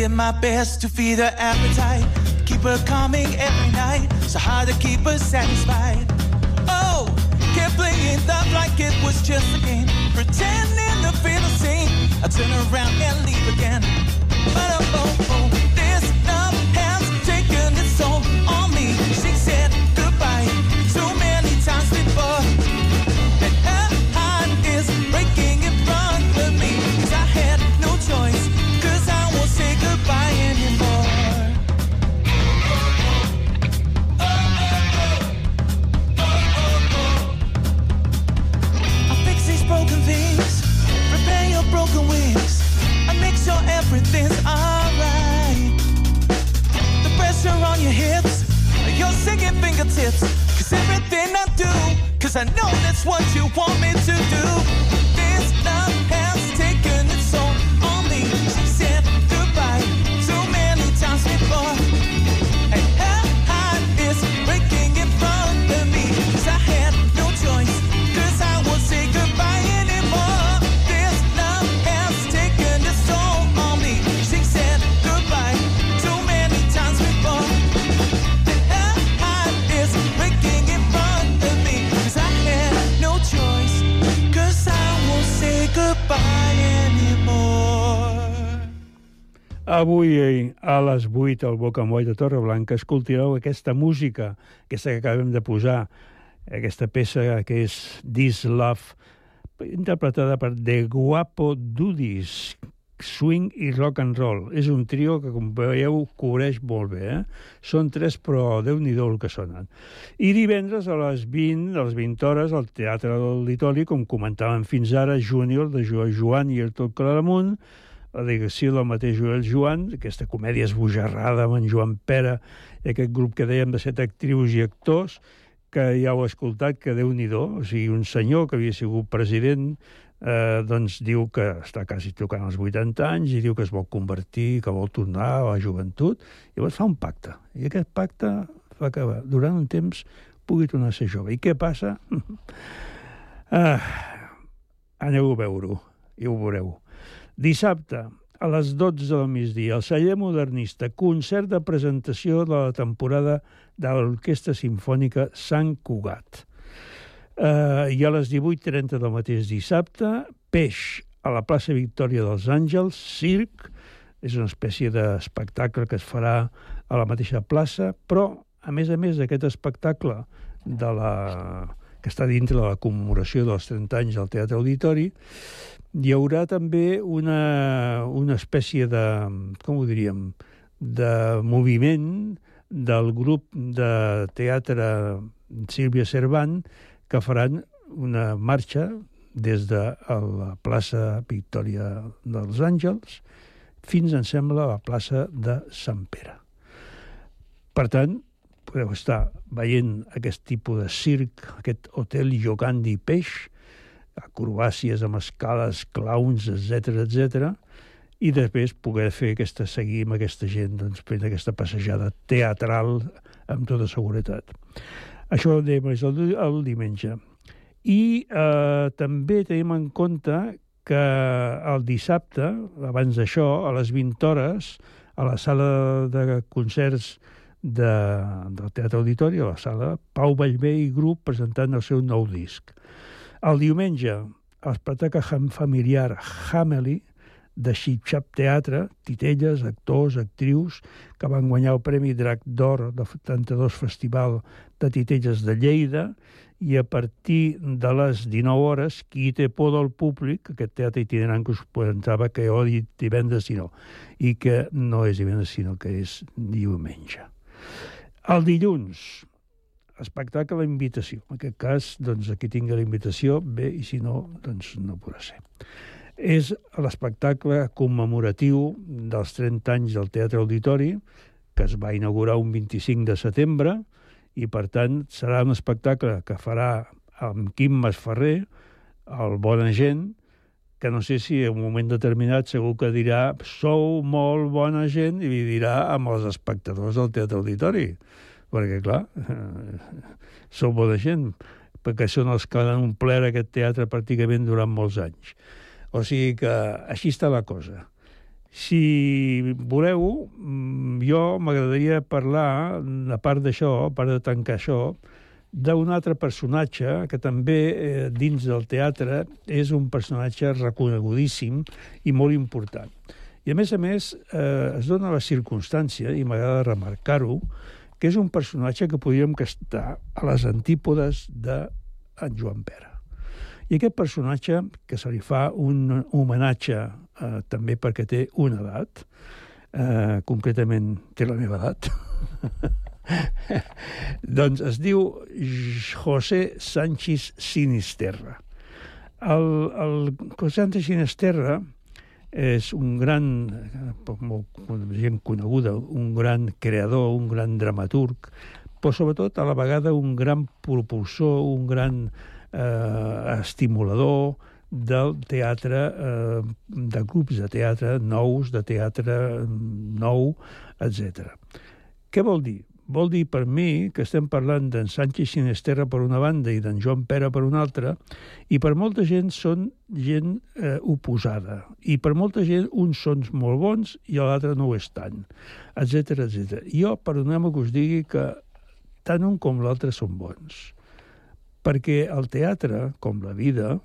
Best to feed her appetite, keep her coming every night. So hard to keep her satisfied. Oh, kept playing love like it was just a game, pretending to feel the same. I turn around and leave again. But oh, Cause everything I do, cause I know that's what you want me to do. Avui eh, a les 8 al Boca Moll de Torreblanca escoltareu aquesta música, aquesta que acabem de posar, aquesta peça que és This Love, interpretada per The Guapo Dudis, swing i rock and roll. És un trio que, com veieu, cobreix molt bé. Eh? Són tres, però déu nhi el que sonen. I divendres a les 20, a les 20 hores, al Teatre de l'Auditori, com comentàvem fins ara, Júnior, de Joan i el Tot Claramunt, la delegació del mateix Joel Joan, aquesta comèdia esbojarrada amb en Joan Pera i aquest grup que dèiem de set actrius i actors, que ja heu escoltat, que déu nhi o sigui, un senyor que havia sigut president eh, doncs diu que està quasi tocant els 80 anys i diu que es vol convertir, que vol tornar a la joventut, i llavors fa un pacte. I aquest pacte fa que durant un temps pugui tornar a ser jove. I què passa? ah, aneu a veure-ho i ho veureu. Dissabte, a les 12 del migdia, al celler modernista, concert de presentació de la temporada de l'Orquestra Simfònica Sant Cugat. Uh, I a les 18.30 del mateix dissabte, Peix, a la plaça Victòria dels Àngels, Circ, és una espècie d'espectacle que es farà a la mateixa plaça, però, a més a més d'aquest espectacle de la... que està dintre de la commemoració dels 30 anys del Teatre Auditori, hi haurà també una, una espècie de, com ho diríem, de moviment del grup de teatre Sílvia Cervant que faran una marxa des de la plaça Victòria dels Àngels fins, em sembla, a la plaça de Sant Pere. Per tant, podeu estar veient aquest tipus de circ, aquest hotel Jogandi Peix, acrobàcies amb escales, clowns, etc etc, i després poder fer aquesta, seguir amb aquesta gent, doncs, fent aquesta passejada teatral amb tota seguretat. Això ho dèiem el, el diumenge. I eh, també tenim en compte que el dissabte, abans d'això, a les 20 hores, a la sala de concerts de, del Teatre Auditori, a la sala, Pau Vallvé i grup presentant el seu nou disc. El diumenge, l'espectacle familiar Hameli, de Xip-Xap Teatre, titelles, actors, actrius, que van guanyar el Premi Drac d'Or del 72 Festival de Titelles de Lleida, i a partir de les 19 hores, qui té por del públic, aquest teatre itinerant que us pensava que ho dit divendres, sinó, i que no és divendres, sinó que és diumenge. El dilluns, espectacle la invitació. En aquest cas, doncs, aquí tinc la invitació, bé, i si no, doncs no podrà ser. És l'espectacle commemoratiu dels 30 anys del Teatre Auditori, que es va inaugurar un 25 de setembre, i per tant serà un espectacle que farà amb Quim Masferrer, el Bona Gent, que no sé si en un moment determinat segur que dirà sou molt bona gent i dirà amb els espectadors del Teatre Auditori perquè, clar, sou bona gent, perquè són els que han omplert aquest teatre pràcticament durant molts anys. O sigui que així està la cosa. Si voleu, mm, jo m'agradaria parlar, a part d'això, a part de tancar això, d'un altre personatge que també eh, dins del teatre és un personatge reconegudíssim i molt important. I a més a més eh, es dona la circumstància, i m'agrada remarcar-ho, que és un personatge que podríem que estar a les antípodes de en Joan Pera. I aquest personatge, que se li fa un homenatge eh, també perquè té una edat, eh, concretament té la meva edat, doncs es diu José Sánchez Sinisterra. El, el José Sánchez Sinisterra és un gran, molt gent coneguda, un gran creador, un gran dramaturg, però sobretot a la vegada un gran propulsor, un gran eh, estimulador del teatre, eh, de grups de teatre nous, de teatre nou, etc. Què vol dir? Vol dir per mi que estem parlant d'en Sánchez Sinesterra per una banda i d'en Joan Pera per una altra, i per molta gent són gent eh, oposada. I per molta gent uns són molt bons i l'altre no ho és tant, etc etc. Jo, perdoneu-me que us digui que tant un com l'altre són bons. Perquè el teatre, com la vida,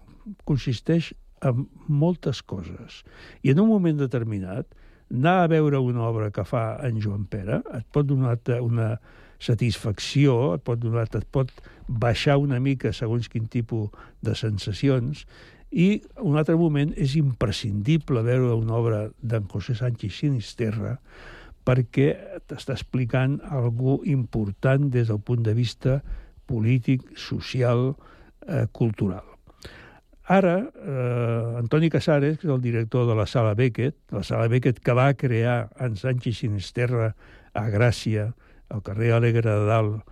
consisteix en moltes coses. I en un moment determinat anar a veure una obra que fa en Joan Pere et pot donar una satisfacció, et pot, donar, et pot baixar una mica segons quin tipus de sensacions, i un altre moment és imprescindible veure una obra d'en José Sánchez Sinisterra perquè t'està explicant algú important des del punt de vista polític, social, eh, cultural. Ara, eh, Antoni Casares, que és el director de la Sala Beckett, la Sala Beckett que va crear en Sánchez Sinisterra a Gràcia, al carrer Alegre de Dalt,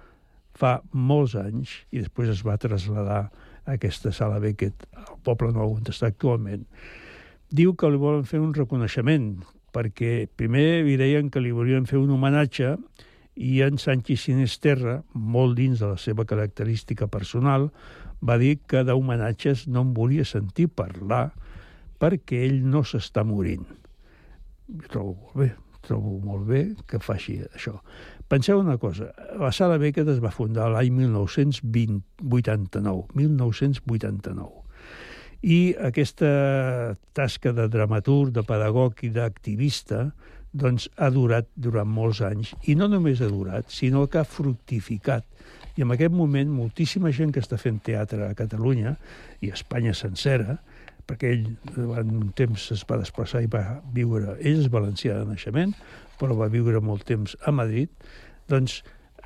fa molts anys, i després es va traslladar a aquesta Sala Beckett al Poble Nou on està actualment, diu que li volen fer un reconeixement, perquè primer li deien que li volien fer un homenatge i en Sánchez Sinisterra, molt dins de la seva característica personal, va dir que d'homenatges no en volia sentir parlar perquè ell no s'està morint. Jo trobo molt bé, trobo molt bé que faci això. Penseu una cosa, la Sala Beckett es va fundar l'any 1989, 1989. I aquesta tasca de dramaturg, de pedagog i d'activista doncs ha durat durant molts anys. I no només ha durat, sinó que ha fructificat i en aquest moment moltíssima gent que està fent teatre a Catalunya i a Espanya sencera, perquè ell durant un temps es va desplaçar i va viure, ell és valencià de naixement, però va viure molt temps a Madrid, doncs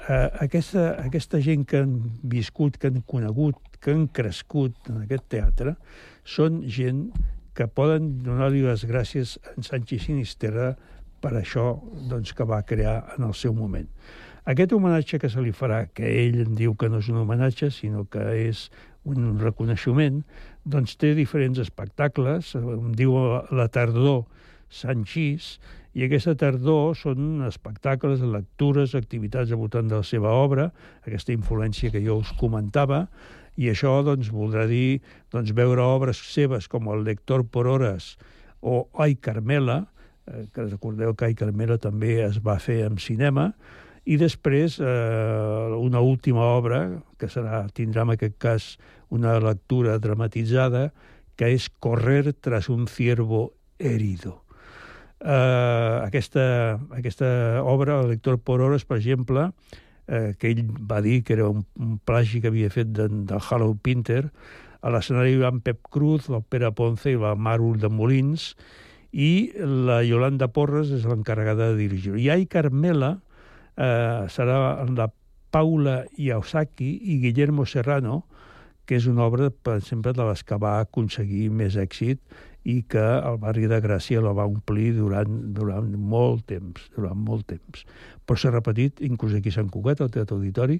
eh, aquesta, aquesta gent que han viscut, que han conegut, que han crescut en aquest teatre, són gent que poden donar-li les gràcies a en Sánchez Sinisterra per això doncs, que va crear en el seu moment. Aquest homenatge que se li farà, que ell en diu que no és un homenatge, sinó que és un reconeixement, doncs té diferents espectacles, em diu la tardor Sant Xís, i aquesta tardor són espectacles, lectures, activitats al voltant de la seva obra, aquesta influència que jo us comentava, i això doncs, voldrà dir doncs, veure obres seves com el Lector por Hores o Ai Carmela, eh, que recordeu que Ai Carmela també es va fer en cinema, i després eh, una última obra, que serà, tindrà en aquest cas una lectura dramatitzada, que és Correr tras un ciervo herido. Eh, aquesta, aquesta obra, el lector por hores, per exemple, eh, que ell va dir que era un, un plagi que havia fet de, del Hallow Pinter, a l'escenari hi va Pep Cruz, el Pere Ponce i la Marul de Molins, i la Yolanda Porres és l'encarregada de dirigir. I Ai Carmela, eh, serà la Paula Iosaki i Guillermo Serrano, que és una obra, per exemple, de les que va aconseguir més èxit i que el barri de Gràcia la va omplir durant, durant molt temps, durant molt temps. Però s'ha repetit, inclús aquí a Sant Cugat, al Teatre Auditori,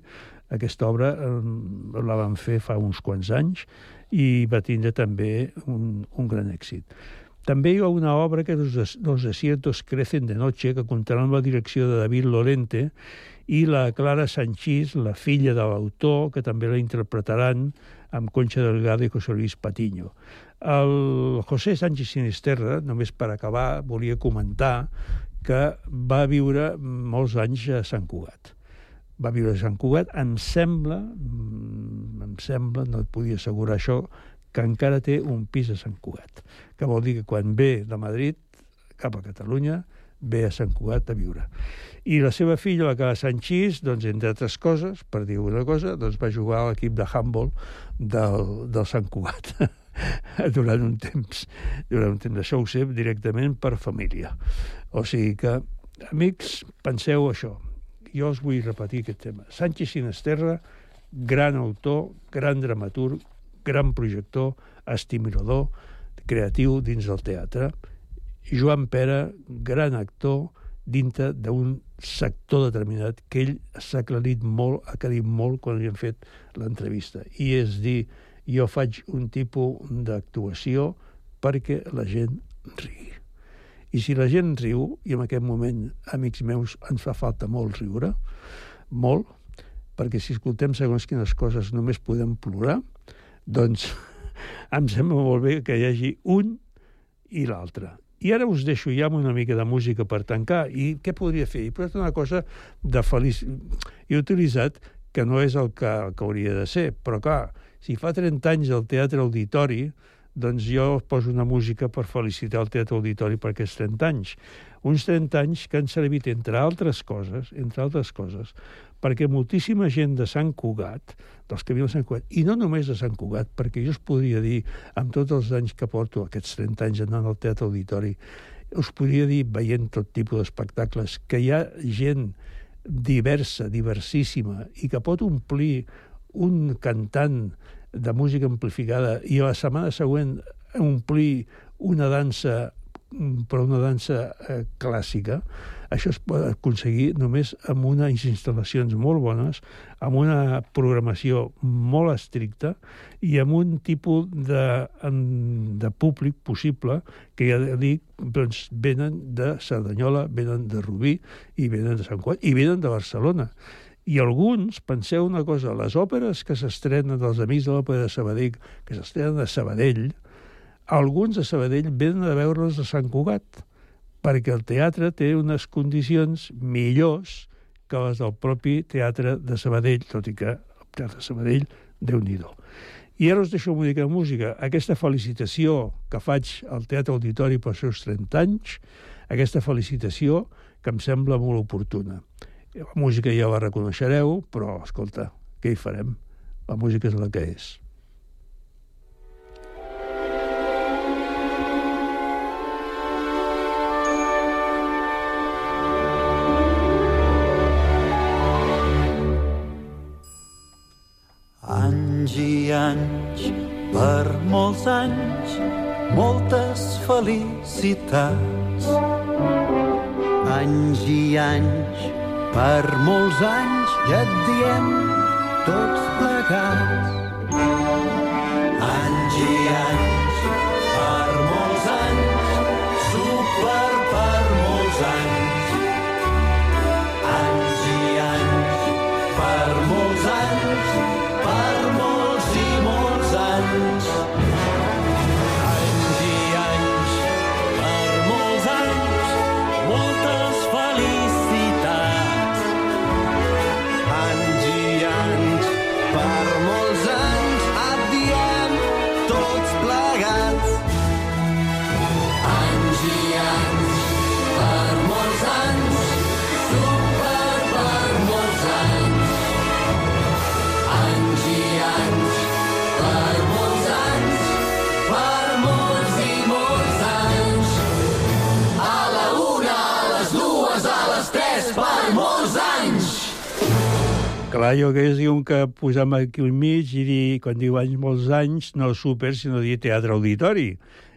aquesta obra eh, la van fer fa uns quants anys i va tindre també un, un gran èxit. També hi ha una obra que des los desiertos crecen de noche, que comptarà amb la direcció de David Lorente, i la Clara Sanchís, la filla de l'autor, que també la interpretaran amb Concha Delgado i José Luis Patiño. El José Sánchez Sinisterra, només per acabar, volia comentar que va viure molts anys a Sant Cugat. Va viure a Sant Cugat, em sembla, mm, em sembla, no et podia assegurar això, que encara té un pis a Sant Cugat, que vol dir que quan ve de Madrid cap a Catalunya ve a Sant Cugat a viure. I la seva filla, la Clara Sanchís, doncs, entre altres coses, per dir una cosa, doncs, va jugar a l'equip de handball del, del Sant Cugat durant un temps. Durant un temps. Això ho sé directament per família. O sigui que, amics, penseu això. Jo us vull repetir aquest tema. Sánchez Sinasterra, gran autor, gran dramaturg, gran projector, estimulador, creatiu dins del teatre. Joan Pera, gran actor, dintre d'un sector determinat que ell s'ha aclarit molt, ha aclarit molt quan li han fet l'entrevista. I és dir, jo faig un tipus d'actuació perquè la gent rigui. I si la gent riu, i en aquest moment, amics meus, ens fa falta molt riure, molt, perquè si escoltem segons quines coses només podem plorar, doncs em sembla molt bé que hi hagi un i l'altre. I ara us deixo ja amb una mica de música per tancar. I què podria fer? He posat una cosa de feliç... He utilitzat que no és el que, el que hauria de ser, però clar, si fa 30 anys el Teatre Auditori, doncs jo poso una música per felicitar el Teatre Auditori per aquests 30 anys. Uns 30 anys que han servit, entre altres coses, entre altres coses, perquè moltíssima gent de Sant Cugat, dels que viuen a Sant Cugat, i no només de Sant Cugat, perquè jo us podria dir, amb tots els anys que porto, aquests 30 anys anant al Teatre Auditori, us podria dir, veient tot tipus d'espectacles, que hi ha gent diversa, diversissima, i que pot omplir un cantant de música amplificada i la setmana següent omplir una dansa però una dansa eh, clàssica, això es pot aconseguir només amb unes instal·lacions molt bones, amb una programació molt estricta i amb un tipus de, de públic possible que ja dic, doncs, venen de Cerdanyola, venen de Rubí i venen de Sant Cuat i venen de Barcelona. I alguns, penseu una cosa, les òperes que s'estrenen dels Amics de l'Òpera de Sabadell, que s'estrenen a Sabadell, alguns de Sabadell venen a veure'ls a Sant Cugat, perquè el teatre té unes condicions millors que les del propi teatre de Sabadell, tot i que el teatre de Sabadell, déu nhi I ara us deixo una mica de música. Aquesta felicitació que faig al Teatre Auditori pels seus 30 anys, aquesta felicitació que em sembla molt oportuna. La música ja la reconeixereu, però, escolta, què hi farem? La música és la que és. Anys i anys, per molts anys, moltes felicitats. Anys i anys, per molts anys, ja et diem tots plegats. Anys i anys, Clar, jo que és un que posem aquí al mig i dir, quan diu anys, molts anys, no super, sinó dir teatre auditori.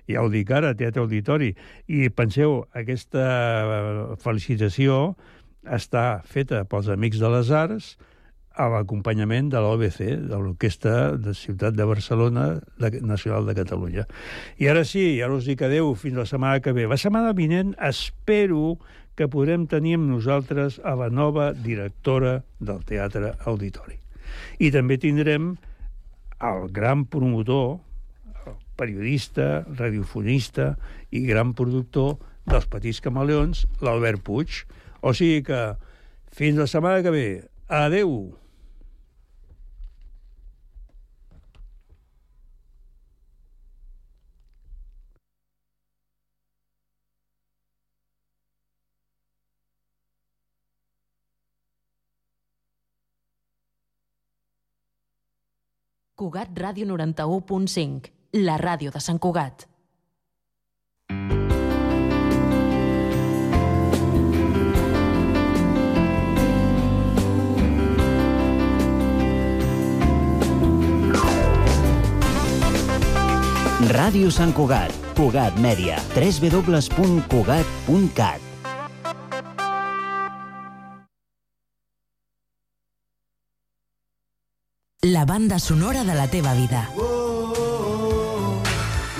Ja ho dic ara, teatre auditori. I penseu, aquesta eh, felicitació està feta pels Amics de les Arts a l'acompanyament de l'OBC, de l'Orquestra de Ciutat de Barcelona de, Nacional de Catalunya. I ara sí, ara us dic adeu fins la setmana que ve. La setmana vinent espero que podrem tenir amb nosaltres a la nova directora del Teatre Auditori. I també tindrem el gran promotor, el periodista, radiofonista i gran productor dels Petits Camaleons, l'Albert Puig. O sigui que fins la setmana que ve. Adeu! Cugat Ràdio 91.5, la ràdio de Sant Cugat. Ràdio Sant Cugat, Cugat Mèdia, www.cugat.cat. La banda sonora de la teva vida.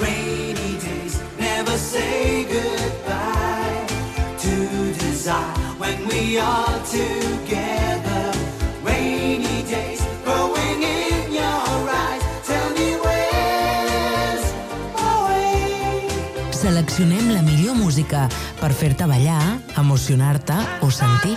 Rainy days never say goodbye to desire when we are together. Rainy days growing in your eyes. Tell me where's my way? Seleccionem la millor música per fer-te ballar, emocionar-te o sentir.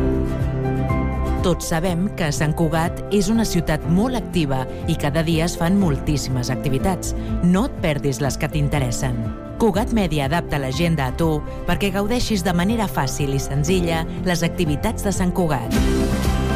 Tots sabem que Sant Cugat és una ciutat molt activa i cada dia es fan moltíssimes activitats. No et perdis les que t'interessen. Cugat Mèdia adapta l'agenda a tu perquè gaudeixis de manera fàcil i senzilla les activitats de Sant Cugat.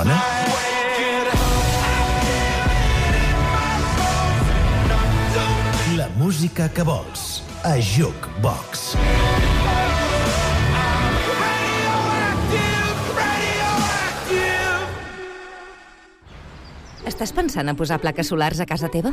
Sona? La música que vols. A Jukebox. Estàs pensant a posar plaques solars a casa teva?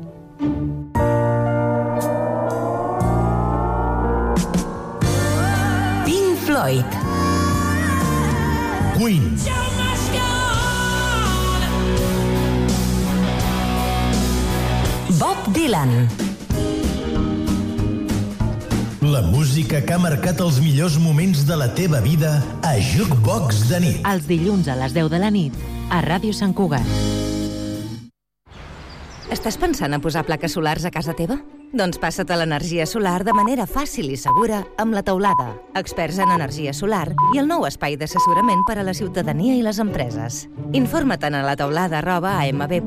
Floyd. Queen. Bob Dylan. La música que ha marcat els millors moments de la teva vida a Jukebox de nit. Els dilluns a les 10 de la nit, a Ràdio Sant Cugat. Estàs pensant a posar plaques solars a casa teva? Doncs passa't a l'energia solar de manera fàcil i segura amb la teulada, experts en energia solar i el nou espai d'assessorament per a la ciutadania i les empreses. Informa't a la teulada arroba amb